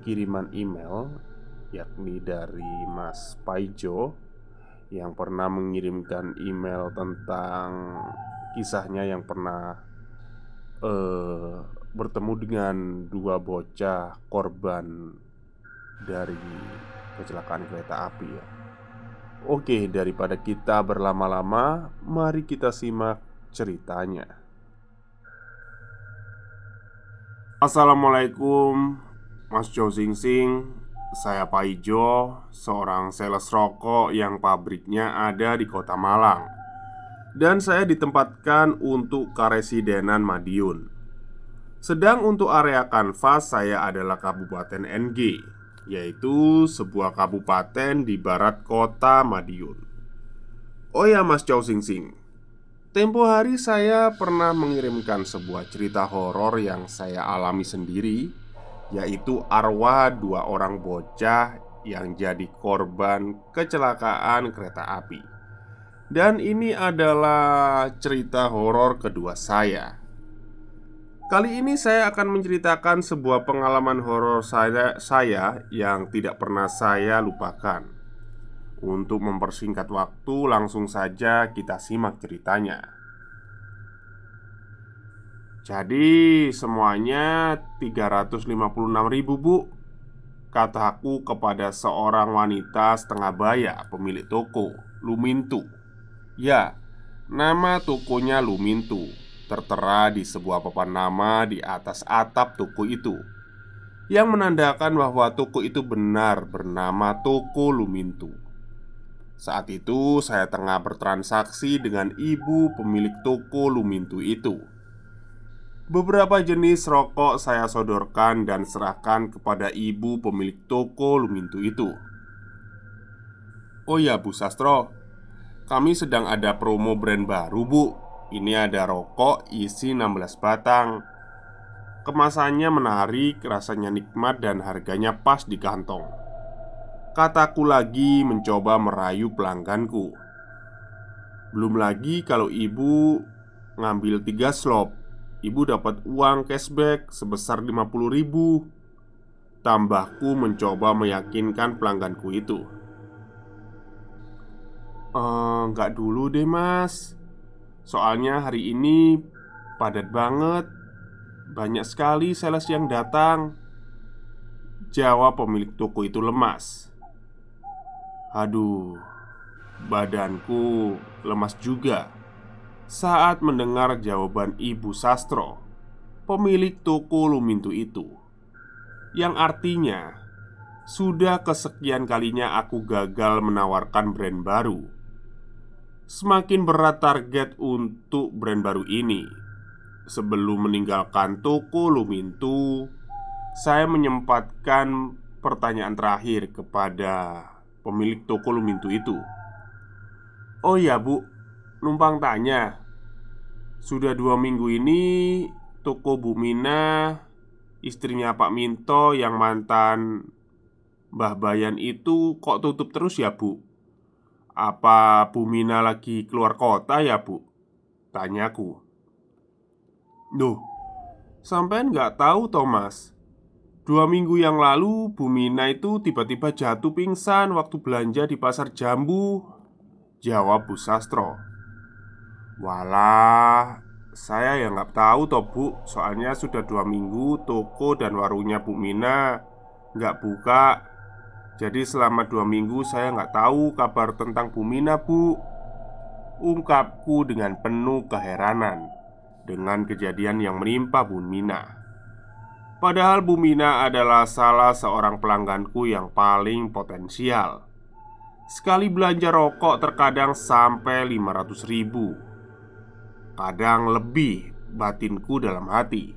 kiriman email yakni dari Mas Paijo yang pernah mengirimkan email tentang kisahnya yang pernah uh, bertemu dengan dua bocah korban dari kecelakaan kereta api ya. Oke, daripada kita berlama-lama, mari kita simak ceritanya. Assalamualaikum Mas Jo Sing Sing Saya Paijo Seorang sales rokok yang pabriknya ada di kota Malang. Dan saya ditempatkan untuk karesidenan Madiun. Sedang untuk area kanvas saya adalah Kabupaten NG Yaitu sebuah kabupaten di barat kota Madiun. Oh ya Mas Chow Sing Sing. Tempo hari saya pernah mengirimkan sebuah cerita horor yang saya alami sendiri Yaitu arwah dua orang bocah yang jadi korban kecelakaan kereta api. Dan ini adalah cerita horor kedua saya. Kali ini saya akan menceritakan sebuah pengalaman horor saya, saya yang tidak pernah saya lupakan. Untuk mempersingkat waktu, langsung saja kita simak ceritanya. Jadi, semuanya 356 ribu bu. Kataku kepada seorang wanita setengah baya pemilik toko Lumintu. Ya, nama tokonya Lumintu. Tertera di sebuah papan nama di atas atap toko itu. Yang menandakan bahwa toko itu benar bernama Toko Lumintu. Saat itu saya tengah bertransaksi dengan ibu pemilik toko Lumintu itu Beberapa jenis rokok saya sodorkan dan serahkan kepada ibu pemilik toko Lumintu itu. Oh ya Bu Sastro. Kami sedang ada promo brand baru Bu. Ini ada rokok isi 16 batang. Kemasannya menarik, rasanya nikmat dan harganya pas di kantong. Kataku lagi mencoba merayu pelangganku. Belum lagi kalau ibu ngambil tiga slop Ibu dapat uang cashback sebesar 50 ribu. Tambahku mencoba meyakinkan pelangganku itu. Enggak dulu deh mas. Soalnya hari ini padat banget. Banyak sekali sales yang datang. Jawab pemilik toko itu lemas. Aduh, badanku lemas juga saat mendengar jawaban Ibu Sastro, pemilik toko Lumintu itu, yang artinya sudah kesekian kalinya aku gagal menawarkan brand baru. Semakin berat target untuk brand baru ini. Sebelum meninggalkan toko Lumintu, saya menyempatkan pertanyaan terakhir kepada pemilik toko Lumintu itu Oh ya bu, numpang tanya Sudah dua minggu ini toko Bu Mina Istrinya Pak Minto yang mantan Mbah Bayan itu kok tutup terus ya bu? Apa Bu Mina lagi keluar kota ya bu? Tanyaku Duh, sampai nggak tahu Thomas Dua minggu yang lalu, Bu Mina itu tiba-tiba jatuh pingsan waktu belanja di pasar jambu Jawab Bu Sastro Walah, saya ya nggak tahu toh Bu. Soalnya sudah dua minggu toko dan warungnya Bu Mina nggak buka. Jadi selama dua minggu saya nggak tahu kabar tentang Bu Mina Bu. Ungkapku dengan penuh keheranan Dengan kejadian yang menimpa Bu Mina. Padahal Bu Mina adalah salah seorang pelangganku yang paling potensial. Sekali belanja rokok terkadang sampai 500 ribu Kadang lebih batinku dalam hati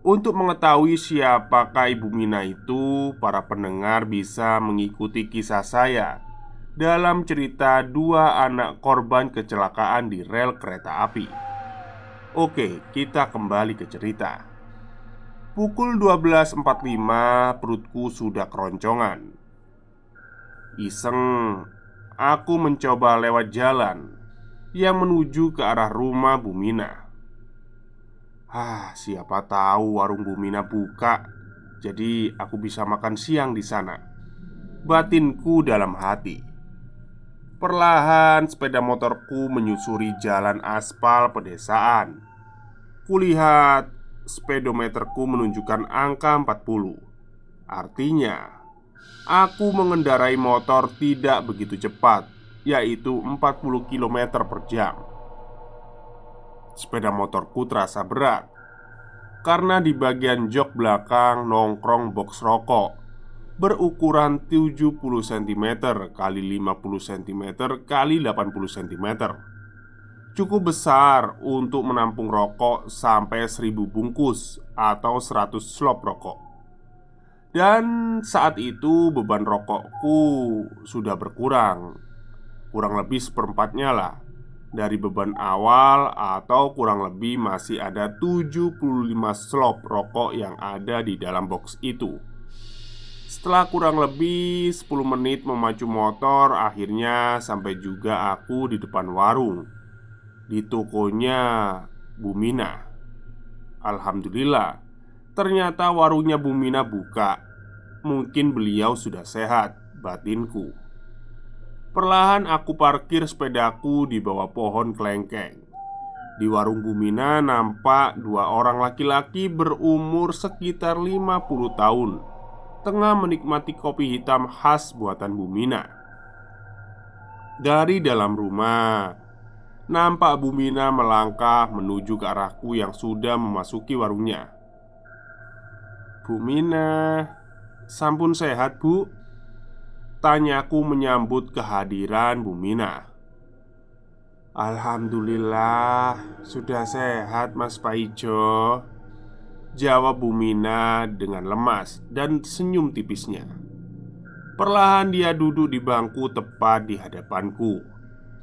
Untuk mengetahui siapakah Ibu Mina itu, para pendengar bisa mengikuti kisah saya dalam cerita dua anak korban kecelakaan di rel kereta api. Oke, kita kembali ke cerita. Pukul 12.45 perutku sudah keroncongan. Iseng, aku mencoba lewat jalan yang menuju ke arah rumah Bu Mina. Ah, siapa tahu warung Bu Mina buka, jadi aku bisa makan siang di sana. Batinku dalam hati. Perlahan sepeda motorku menyusuri jalan aspal pedesaan. Kulihat speedometerku menunjukkan angka 40. Artinya, aku mengendarai motor tidak begitu cepat, yaitu 40 km per jam. Sepeda motorku terasa berat Karena di bagian jok belakang nongkrong box rokok Berukuran 70 cm kali 50 cm kali 80 cm Cukup besar untuk menampung rokok sampai 1000 bungkus atau 100 slop rokok. Dan saat itu beban rokokku sudah berkurang Kurang lebih seperempatnya lah. Dari beban awal atau kurang lebih masih ada 75 slop rokok yang ada di dalam box itu. Setelah kurang lebih 10 menit memacu motor Akhirnya sampai juga aku di depan warung Di tokonya Bumina. Alhamdulillah Ternyata warungnya Bumina buka. Mungkin beliau sudah sehat Batinku Perlahan aku parkir sepedaku di bawah pohon kelengkeng. Di warung Bumina nampak dua orang laki-laki berumur sekitar 50 tahun Tengah menikmati kopi hitam khas buatan Bumina Dari dalam rumah Nampak Bumina melangkah menuju ke arahku yang sudah memasuki warungnya. Bumina Sampun sehat bu Tanyaku menyambut kehadiran Bu Mina. Alhamdulillah Sudah sehat Mas Paijo. Jawab Bu Mina dengan lemas dan senyum tipisnya. Perlahan dia duduk di bangku tepat di hadapanku.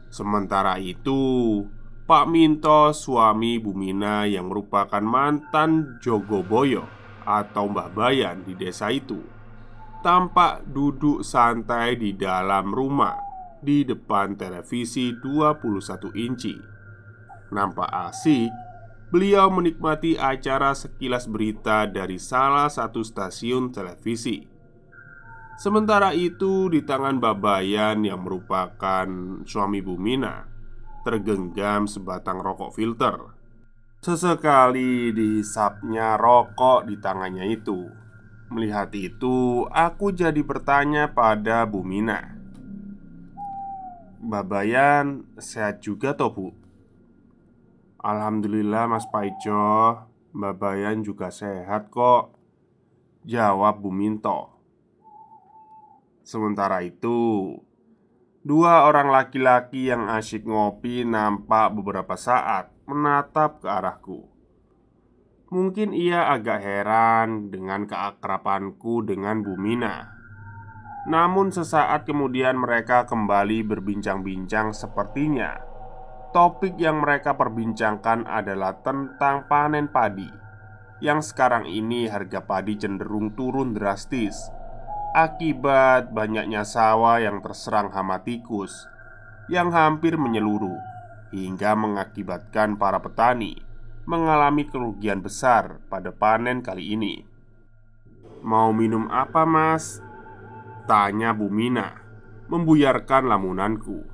Sementara itu Pak Minto suami Bu Mina yang merupakan mantan Jogoboyo Atau Mbah Bayan di desa itu tampak duduk santai di dalam rumah di depan televisi 21 inci. Nampak asik, beliau menikmati acara sekilas berita dari salah satu stasiun televisi. Sementara itu, di tangan Babayan yang merupakan suami Bumina, tergenggam sebatang rokok filter. Sesekali dihisapnya rokok di tangannya itu. Melihat itu, aku jadi bertanya pada Bu Mina. Babayan sehat juga toh bu? Alhamdulillah Mas Paijo. Babayan juga sehat kok Jawab Bu Minto. Sementara itu Dua orang laki-laki yang asyik ngopi nampak beberapa saat menatap ke arahku Mungkin ia agak heran dengan keakrapanku dengan Bumina. Namun sesaat kemudian mereka kembali berbincang-bincang sepertinya Topik yang mereka perbincangkan adalah tentang panen padi Yang sekarang ini harga padi cenderung turun drastis Akibat banyaknya sawah yang terserang hama tikus Yang hampir menyeluruh Hingga mengakibatkan para petani mengalami kerugian besar pada panen kali ini. "Mau minum apa, Mas?" tanya Bu Mina, membuyarkan lamunanku.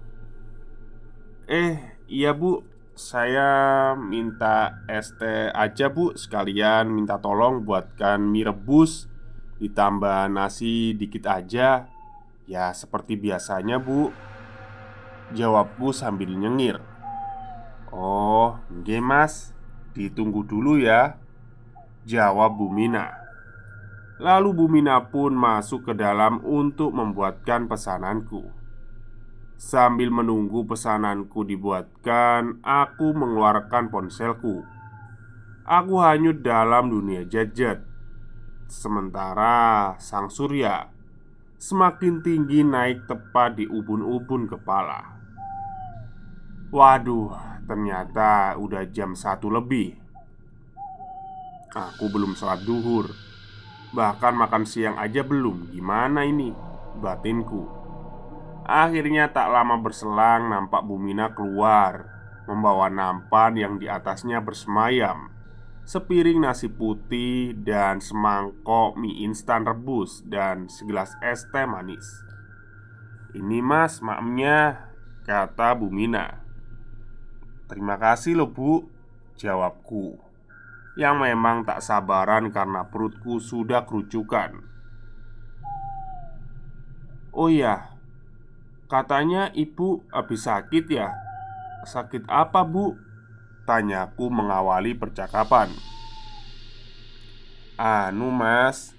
"Eh, iya, Bu. Saya minta es teh aja, Bu. Sekalian minta tolong buatkan mie rebus ditambah nasi dikit aja." "Ya, seperti biasanya, Bu." Jawabku sambil nyengir. "Oh, nggih, Mas." Ditunggu dulu ya Jawab Bumina Lalu Bumina pun masuk ke dalam untuk membuatkan pesananku. Sambil menunggu pesananku dibuatkan Aku mengeluarkan ponselku. Aku hanyut dalam dunia jajet Sementara sang surya Semakin tinggi naik tepat di ubun-ubun kepala. Waduh, ternyata udah jam satu lebih. Aku belum sholat duhur. Bahkan makan siang aja belum. Gimana ini? Batinku. Akhirnya tak lama berselang nampak Bumina keluar Membawa nampan yang di atasnya bersemayam. Sepiring nasi putih dan semangkok mie instan rebus Dan segelas es teh manis. Ini mas maknya Kata Bumina Terima kasih loh bu Jawabku yang memang tak sabaran karena perutku sudah kerucukan. "Oh iya, katanya ibu habis sakit ya? Sakit apa, Bu?" tanyaku mengawali percakapan. "Anu, Mas,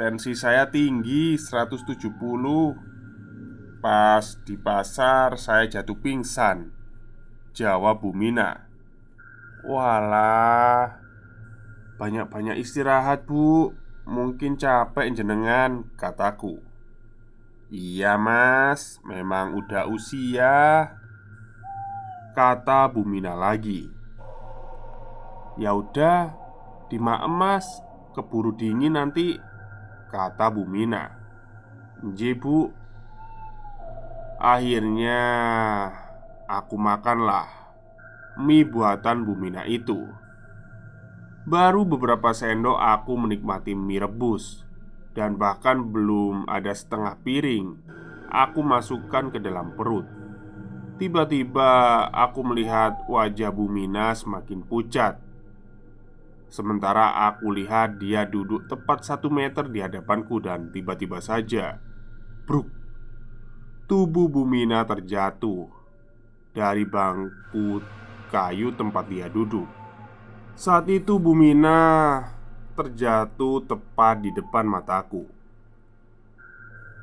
tensi saya tinggi 170. Pas di pasar saya jatuh pingsan." Jawab Bumina. "Walah, banyak-banyak istirahat bu. Mungkin capek jenengan Kataku. Iya mas. Memang udah usia Kata Bumina lagi. Ya udah Di emas Keburu dingin nanti Kata Bumina Nji bu. Akhirnya Aku makanlah Mie buatan Bumina itu. Baru beberapa sendok aku menikmati mie rebus Dan bahkan belum ada setengah piring Aku masukkan ke dalam perut. Tiba-tiba aku melihat wajah Bumina semakin pucat. Sementara aku lihat dia duduk tepat satu meter di hadapanku dan tiba-tiba saja Bruk Tubuh Bumina terjatuh Dari bangku kayu tempat dia duduk saat itu Bumina terjatuh tepat di depan mataku.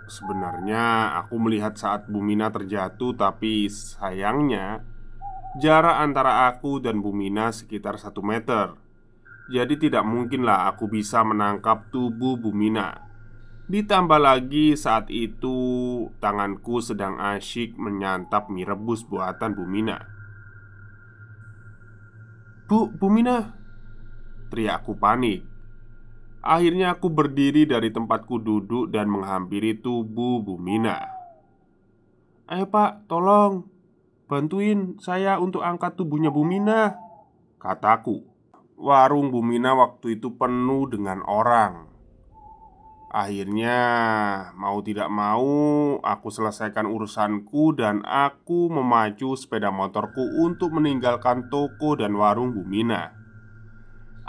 Sebenarnya aku melihat saat Bumina terjatuh, tapi sayangnya jarak antara aku dan Bumina sekitar satu meter. Jadi tidak mungkinlah aku bisa menangkap tubuh Bumina. Ditambah lagi saat itu tanganku sedang asyik menyantap mie rebus buatan Bumina. Bu, Bu Mina Teriakku panik. Akhirnya aku berdiri dari tempatku duduk dan menghampiri tubuh Bu Mina. Ayo pak, tolong Bantuin saya untuk angkat tubuhnya Bu Mina Kataku. Warung Bu Mina waktu itu penuh dengan orang Akhirnya, mau tidak mau, aku selesaikan urusanku dan aku memacu sepeda motorku untuk meninggalkan toko dan warung Bumina.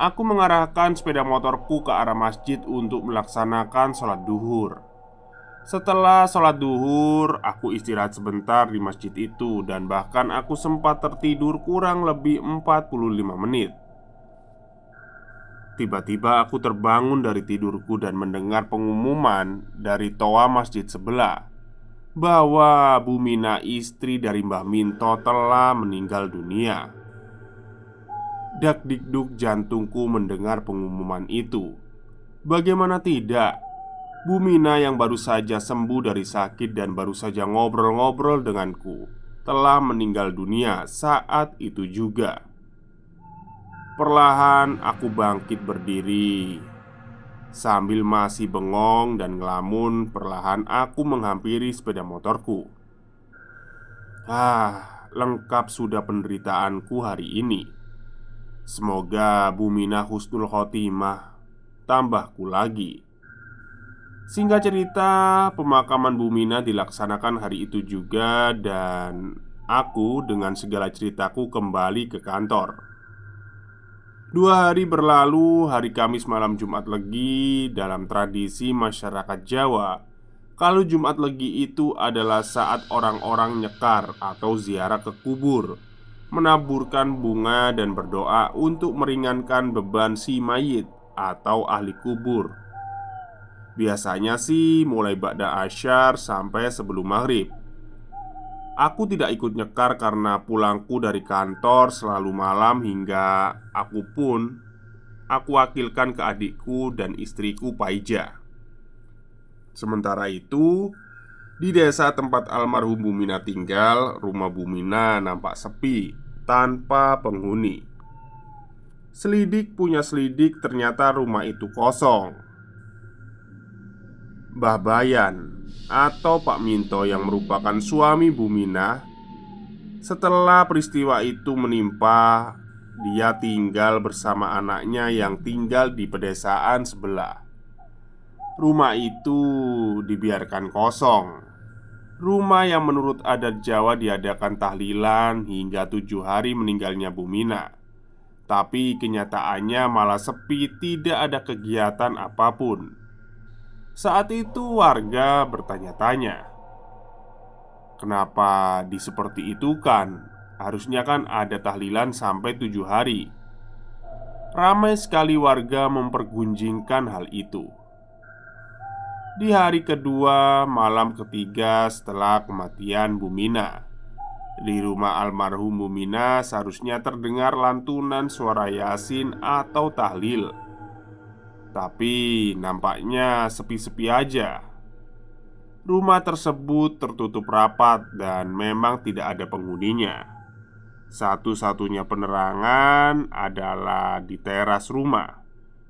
Aku mengarahkan sepeda motorku ke arah masjid untuk melaksanakan sholat duhur. Setelah sholat duhur, aku istirahat sebentar di masjid itu dan bahkan aku sempat tertidur kurang lebih 45 menit. Tiba-tiba aku terbangun dari tidurku dan mendengar pengumuman dari toa masjid sebelah bahwa Bumina istri dari Mbah Minto telah meninggal dunia. Dak dikduk jantungku mendengar pengumuman itu. Bagaimana tidak? Bumina yang baru saja sembuh dari sakit dan baru saja ngobrol-ngobrol denganku telah meninggal dunia saat itu juga. Perlahan aku bangkit berdiri. Sambil masih bengong dan ngelamun Perlahan aku menghampiri sepeda motorku. Ah, lengkap sudah penderitaanku hari ini. Semoga Bumina Husnul Khotimah Tambahku lagi. Singkat cerita, pemakaman Bumina dilaksanakan hari itu juga Dan aku dengan segala ceritaku kembali ke kantor Dua hari berlalu, hari Kamis malam Jumat Legi dalam tradisi masyarakat Jawa. Kalau Jumat Legi itu adalah saat orang-orang nyekar atau ziarah ke kubur Menaburkan bunga dan berdoa untuk meringankan beban si mayit atau ahli kubur. Biasanya sih mulai Ba'da Asyar sampai sebelum maghrib Aku tidak ikut nyekar karena pulangku dari kantor selalu malam hingga aku pun aku wakilkan ke adikku dan istriku Paija. Sementara itu, di desa tempat almarhum Bumina tinggal, rumah Bumina nampak sepi tanpa penghuni. Selidik punya selidik, ternyata rumah itu kosong. Mbah Bayan atau Pak Minto yang merupakan suami Bumina setelah peristiwa itu menimpa, dia tinggal bersama anaknya yang tinggal di pedesaan sebelah. Rumah itu dibiarkan kosong. Rumah yang menurut adat Jawa diadakan tahlilan hingga tujuh hari meninggalnya Bumina. Tapi kenyataannya malah sepi, tidak ada kegiatan apa pun. Saat itu warga bertanya-tanya, "Kenapa di seperti itu kan? Harusnya kan ada tahlilan sampai tujuh hari." Ramai sekali warga mempergunjingkan hal itu. Di hari kedua, malam ketiga setelah kematian Bumina, di rumah almarhum Bumina seharusnya terdengar lantunan suara Yasin atau tahlil Tapi nampaknya sepi-sepi aja. Rumah tersebut tertutup rapat dan memang tidak ada penghuninya. Satu-satunya penerangan adalah di teras rumah.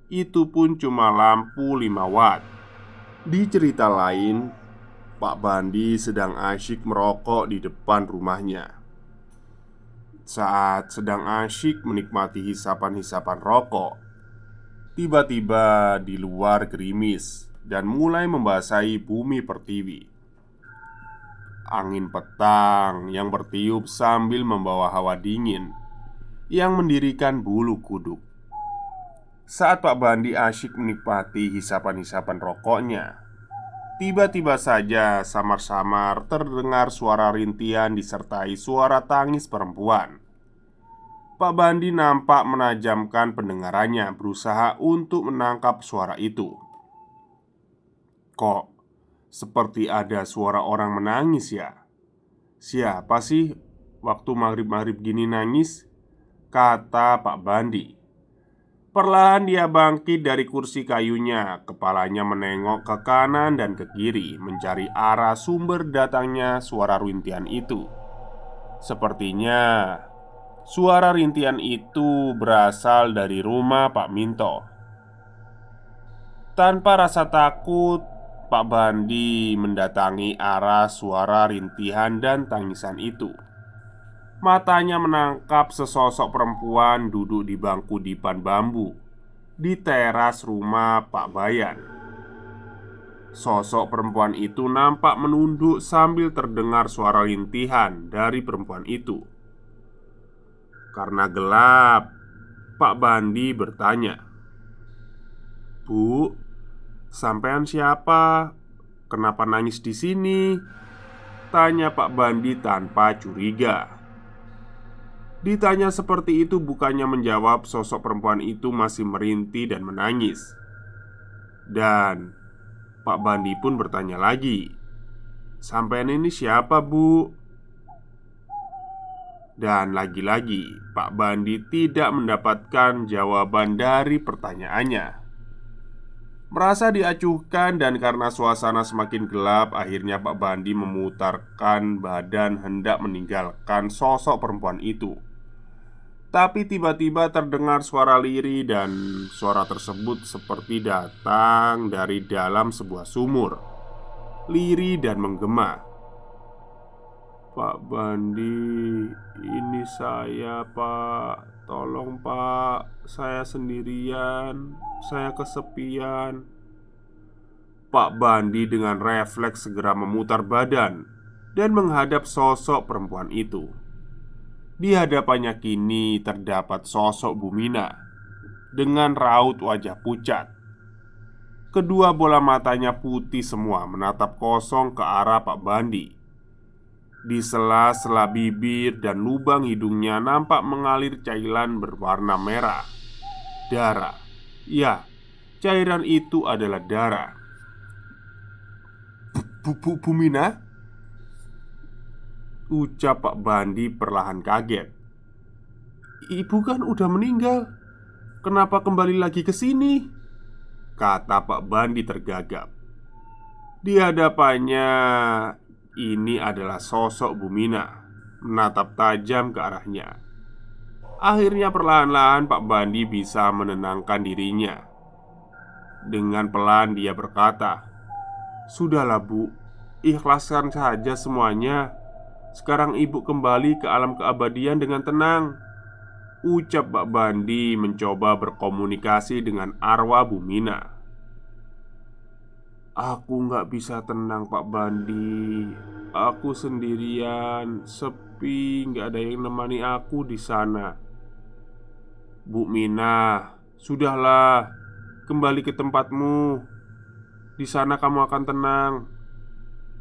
Itu pun cuma lampu 5 watt. Di cerita lain, Pak Bandi sedang asyik merokok di depan rumahnya. Saat sedang asyik menikmati hisapan-hisapan rokok, tiba-tiba di luar gerimis dan mulai membasahi bumi pertiwi. Angin petang yang bertiup sambil membawa hawa dingin yang mendirikan bulu kuduk. Saat Pak Bandi asyik menikmati hisapan-hisapan rokoknya, Tiba-tiba saja samar-samar terdengar suara rintian disertai suara tangis perempuan Pak Bandi nampak menajamkan pendengarannya berusaha untuk menangkap suara itu Kok seperti ada suara orang menangis ya? Siapa sih waktu maghrib-maghrib gini nangis? Kata Pak Bandi Perlahan dia bangkit dari kursi kayunya Kepalanya menengok ke kanan dan ke kiri Mencari arah sumber datangnya suara rintian itu Sepertinya Suara rintian itu berasal dari rumah Pak Minto Tanpa rasa takut Pak Bandi mendatangi arah suara rintihan dan tangisan itu Matanya menangkap sesosok perempuan duduk di bangku dipan bambu di teras rumah Pak Bayan. Sosok perempuan itu nampak menunduk sambil terdengar suara rintihan dari perempuan itu. Karena gelap, Pak Bandi bertanya, "Bu, sampean siapa? Kenapa nangis di sini?" Tanya Pak Bandi tanpa curiga. Ditanya seperti itu, bukannya menjawab, sosok perempuan itu masih merintih dan menangis. Dan Pak Bandi pun bertanya lagi, "Sampean ini siapa, Bu?" Dan lagi-lagi, Pak Bandi tidak mendapatkan jawaban dari pertanyaannya. Merasa diacuhkan dan karena suasana semakin gelap, akhirnya Pak Bandi memutarkan badan hendak meninggalkan sosok perempuan itu. Tapi tiba-tiba terdengar suara liri dan suara tersebut seperti datang dari dalam sebuah sumur Liri dan menggema Pak Bandi, ini saya pak Tolong pak, saya sendirian Saya kesepian Pak Bandi dengan refleks segera memutar badan Dan menghadap sosok perempuan itu di hadapannya kini terdapat sosok Bumina dengan raut wajah pucat. Kedua bola matanya putih semua menatap kosong ke arah Pak Bandi. Di sela-sela bibir dan lubang hidungnya nampak mengalir cairan berwarna merah. Darah. Ya, cairan itu adalah darah. Bu, bu? Ucap Pak Bandi perlahan kaget Ibu kan udah meninggal Kenapa kembali lagi ke sini? Kata Pak Bandi tergagap Di hadapannya Ini adalah sosok Bumina Menatap tajam ke arahnya. Akhirnya perlahan-lahan Pak Bandi bisa menenangkan dirinya. Dengan pelan dia berkata Sudahlah bu Ikhlaskan saja semuanya. Sekarang ibu kembali ke alam keabadian dengan tenang Ucap Pak Bandi mencoba berkomunikasi dengan arwah Bumina Aku nggak bisa tenang Pak Bandi. Aku sendirian, sepi, nggak ada yang nemani aku di sana. Bu Mina, sudahlah Kembali ke tempatmu. Di sana kamu akan tenang.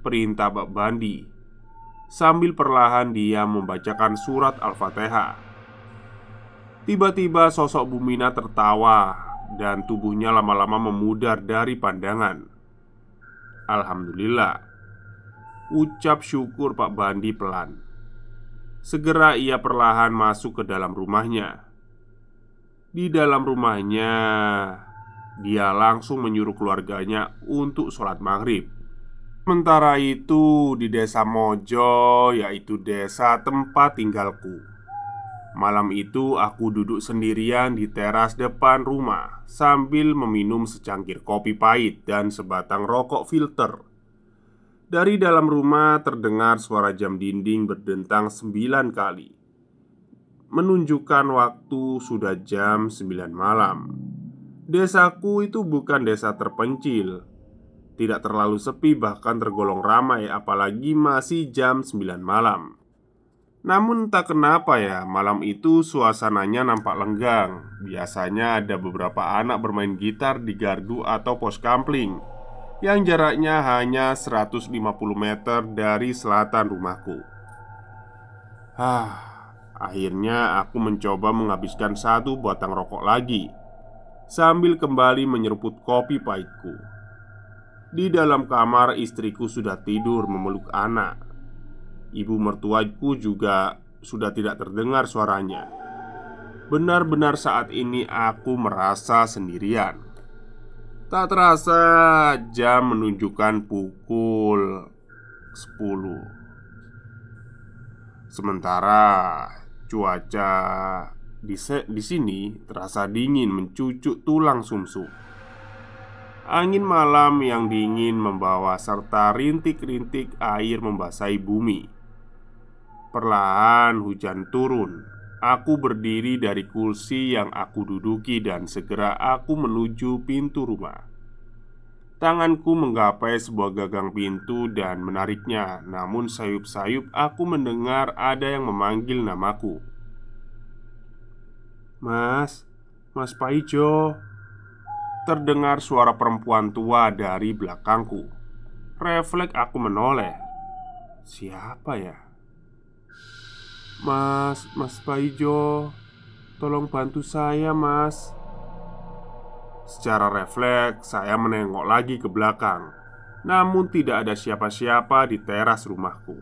Perintah Pak Bandi. Sambil perlahan dia membacakan surat Al-Fatihah. Tiba-tiba sosok Bumina tertawa dan tubuhnya lama-lama memudar dari pandangan. Alhamdulillah, ucap syukur Pak Bandi pelan. Segera ia perlahan masuk ke dalam rumahnya. Di dalam rumahnya, dia langsung menyuruh keluarganya untuk sholat maghrib. Sementara itu, di desa Mojo, yaitu desa tempat tinggalku, Malam itu aku duduk sendirian di teras depan rumah Sambil meminum secangkir kopi pahit dan sebatang rokok filter. Dari dalam rumah terdengar suara jam dinding berdentang sembilan kali. Menunjukkan waktu sudah jam sembilan malam. Desaku itu bukan desa terpencil. Tidak terlalu sepi bahkan tergolong ramai apalagi masih jam sembilan malam namun tak kenapa ya, malam itu suasananya nampak lenggang. Biasanya ada beberapa anak bermain gitar di gardu atau pos kampling yang jaraknya hanya 150 meter dari selatan rumahku. Hah, akhirnya aku mencoba menghabiskan satu batang rokok lagi sambil kembali menyeruput kopi pahitku. Di dalam kamar, istriku sudah tidur memeluk anak. Ibu mertuaku juga sudah tidak terdengar suaranya. Benar-benar saat ini aku merasa sendirian. Tak terasa jam menunjukkan pukul 10. Sementara cuaca di, di sini terasa dingin mencucuk tulang sumsum. Angin malam yang dingin membawa serta rintik-rintik air membasahi bumi. Perlahan hujan turun. Aku berdiri dari kursi yang aku duduki dan segera aku menuju pintu rumah. Tanganku menggapai sebuah gagang pintu dan menariknya, namun sayup-sayup aku mendengar ada yang memanggil namaku. "Mas, Mas Paijo." Terdengar suara perempuan tua dari belakangku. Refleks aku menoleh. Siapa ya? Mas, Mas Paijo Tolong bantu saya mas. Secara refleks saya menengok lagi ke belakang. Namun tidak ada siapa-siapa di teras rumahku.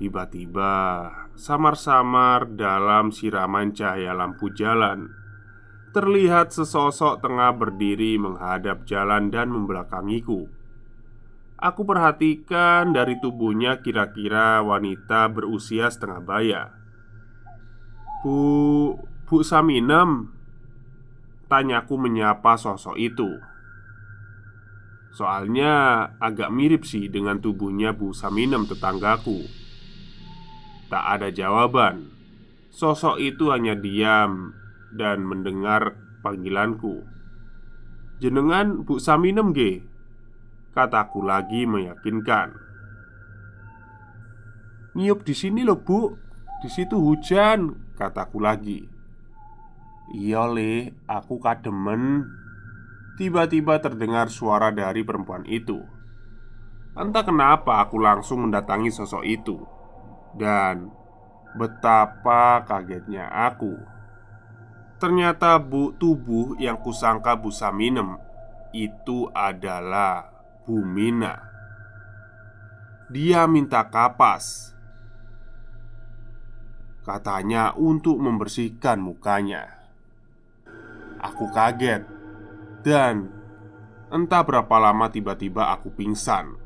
Tiba-tiba Samar-samar dalam siraman cahaya lampu jalan Terlihat sesosok tengah berdiri menghadap jalan dan membelakangiku Aku perhatikan dari tubuhnya kira-kira wanita berusia setengah baya. Bu... Bu Saminem Tanyaku menyapa sosok itu. Soalnya agak mirip sih dengan tubuhnya Bu Saminem tetanggaku. Tak ada jawaban. Sosok itu hanya diam dan mendengar panggilanku. Jenengan Bu Saminem ge Kataku lagi meyakinkan. Nyiup di sini loh bu, di situ hujan. Kataku lagi. Iya le, aku kademen. Tiba-tiba terdengar suara dari perempuan itu. Entah kenapa aku langsung mendatangi sosok itu Dan betapa kagetnya aku Ternyata bu tubuh yang kusangka Bu Saminem Itu adalah Bumina Dia minta kapas. Katanya untuk membersihkan mukanya. Aku kaget. Dan entah berapa lama tiba-tiba aku pingsan.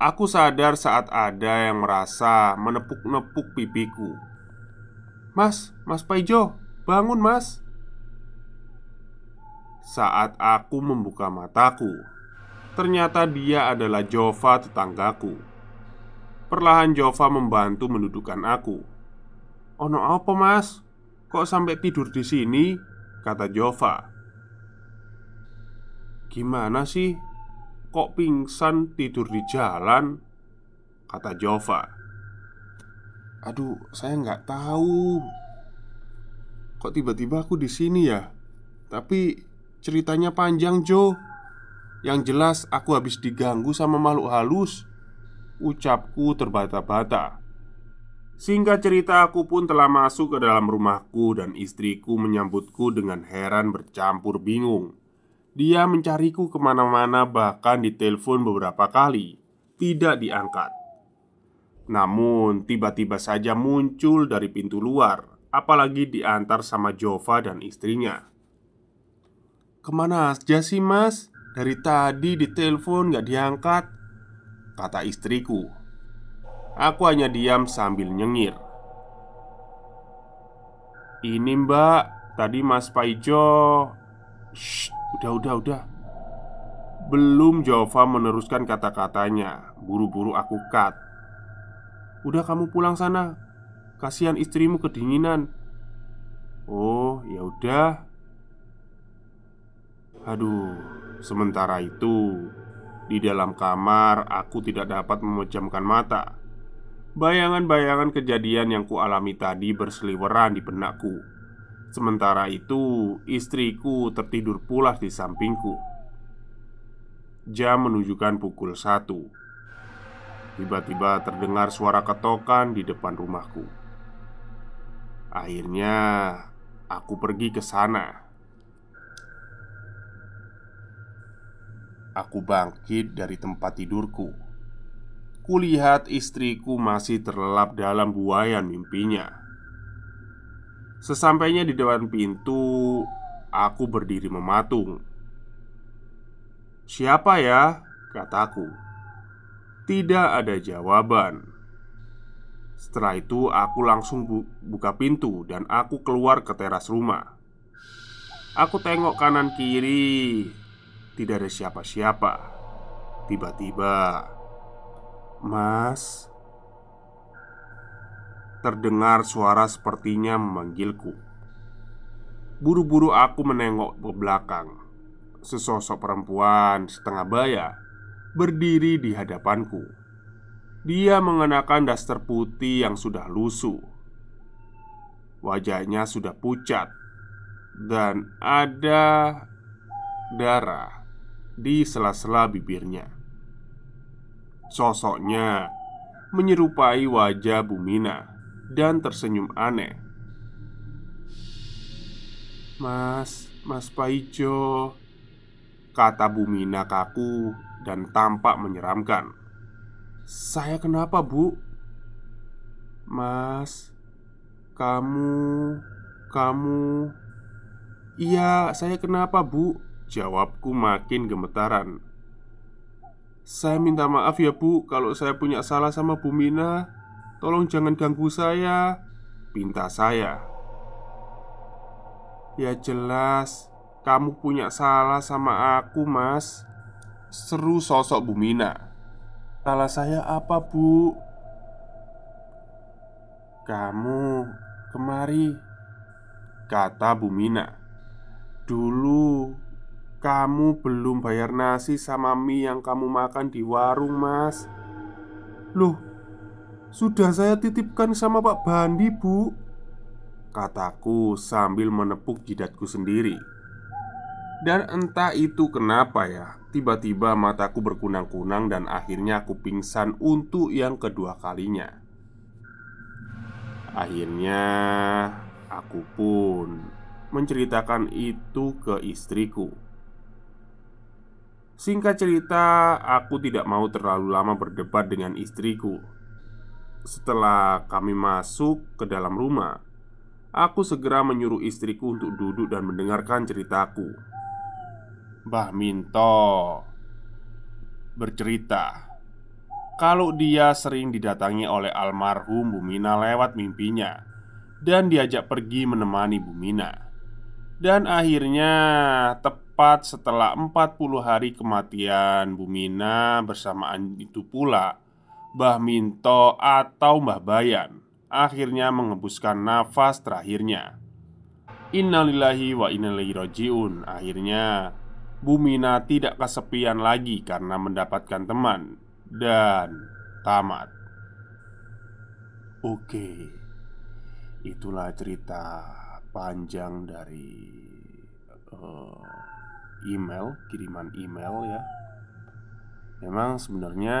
Aku sadar saat ada yang merasa menepuk-nepuk pipiku. Mas, Mas Paijo, bangun mas. Saat aku membuka mataku Ternyata dia adalah Jova tetanggaku Perlahan Jova membantu mendudukkan aku Ono apa mas? Kok sampai tidur di sini? Kata Jova Gimana sih? Kok pingsan tidur di jalan? Kata Jova Aduh, saya nggak tahu Kok tiba-tiba aku di sini ya? Tapi ceritanya panjang Jo Yang jelas aku habis diganggu sama makhluk halus. Ucapku terbata-bata. Singkat cerita aku pun telah masuk ke dalam rumahku Dan istriku menyambutku dengan heran bercampur bingung. Dia mencariku ke mana-mana bahkan ditelepon beberapa kali. Tidak diangkat. Namun tiba-tiba saja muncul dari pintu luar Apalagi diantar sama Jova dan istrinya. Ke mana aja sih mas? Dari tadi ditelepon gak diangkat Kata istriku. Aku hanya diam sambil nyengir. Ini mbak Tadi mas Paijo. Shh Udah, udah, udah. Belum Jova meneruskan kata-katanya. Buru-buru aku cut. Udah kamu pulang sana. Kasihan istrimu kedinginan. Oh, ya udah. Aduh, sementara itu di dalam kamar aku tidak dapat memejamkan mata. Bayangan-bayangan kejadian yang kualami tadi berseliweran di benakku. Sementara itu, istriku tertidur pulas di sampingku. Jam menunjukkan pukul satu. Tiba-tiba terdengar suara ketokan di depan rumahku. Akhirnya, aku pergi ke sana. Aku bangkit dari tempat tidurku. Kulihat istriku masih terlelap dalam buayan mimpinya. Sesampainya di depan pintu, aku berdiri mematung. "Siapa ya?" kataku. Tidak ada jawaban. Setelah itu, aku langsung bu buka pintu dan aku keluar ke teras rumah. Aku tengok kanan kiri, tidak ada siapa-siapa. Tiba-tiba, "Mas," Terdengar suara sepertinya memanggilku. Buru-buru aku menengok ke belakang. Sesosok perempuan setengah baya Berdiri di hadapanku. Dia mengenakan daster putih yang sudah lusuh. Wajahnya sudah pucat Dan ada darah di sela-sela bibirnya Sosoknya menyerupai wajah Bumina dan tersenyum aneh. "Mas, Mas Paijo," kata Bumina kaku dan tampak menyeramkan. "Saya kenapa, Bu?" "Mas, kamu kamu Iya, saya kenapa, Bu?" Jawabku makin gemetaran. "Saya minta maaf ya, Bu, kalau saya punya salah sama Bumina. Tolong jangan ganggu saya Pinta saya Ya jelas Kamu punya salah sama aku mas Seru sosok Bumina Salah saya apa bu? Kamu kemari Kata Bumina Dulu Kamu belum bayar nasi sama mie yang kamu makan di warung mas. Loh sudah saya titipkan sama Pak Bandi, Bu? Kataku sambil menepuk jidatku sendiri. Dan entah itu kenapa ya Tiba-tiba mataku berkunang-kunang dan akhirnya aku pingsan untuk yang kedua kalinya. Akhirnya aku pun menceritakan itu ke istriku Singkat cerita, aku tidak mau terlalu lama berdebat dengan istriku. Setelah kami masuk ke dalam rumah, aku segera menyuruh istriku untuk duduk dan mendengarkan ceritaku. Mbah Minto bercerita kalau dia sering didatangi oleh almarhum Bumina lewat mimpinya dan diajak pergi menemani Bumina. Dan akhirnya tepat setelah 40 hari kematian Bumina bersamaan itu pula Mbah Minto atau Mbah Bayan akhirnya mengembuskan nafas terakhirnya. Innalillahi wa innalillahi rojiun Akhirnya Bumina tidak kesepian lagi karena mendapatkan teman dan tamat. Oke, itulah cerita panjang dari uh, email, kiriman email ya. Memang sebenarnya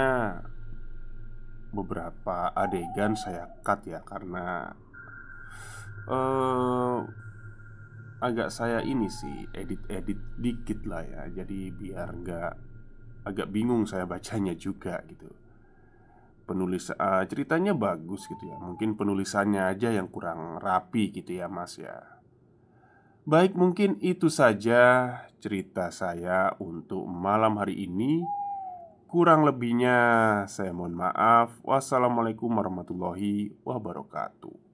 beberapa adegan saya cut ya karena uh, agak saya ini sih edit-edit dikit lah ya. Jadi biar nggak agak bingung saya bacanya juga gitu. Penulis uh, ceritanya bagus gitu ya. Mungkin penulisannya aja yang kurang rapi gitu ya mas ya Baik mungkin itu saja cerita saya untuk malam hari ini. Kurang lebihnya saya mohon maaf. Wassalamualaikum warahmatullahi wabarakatuh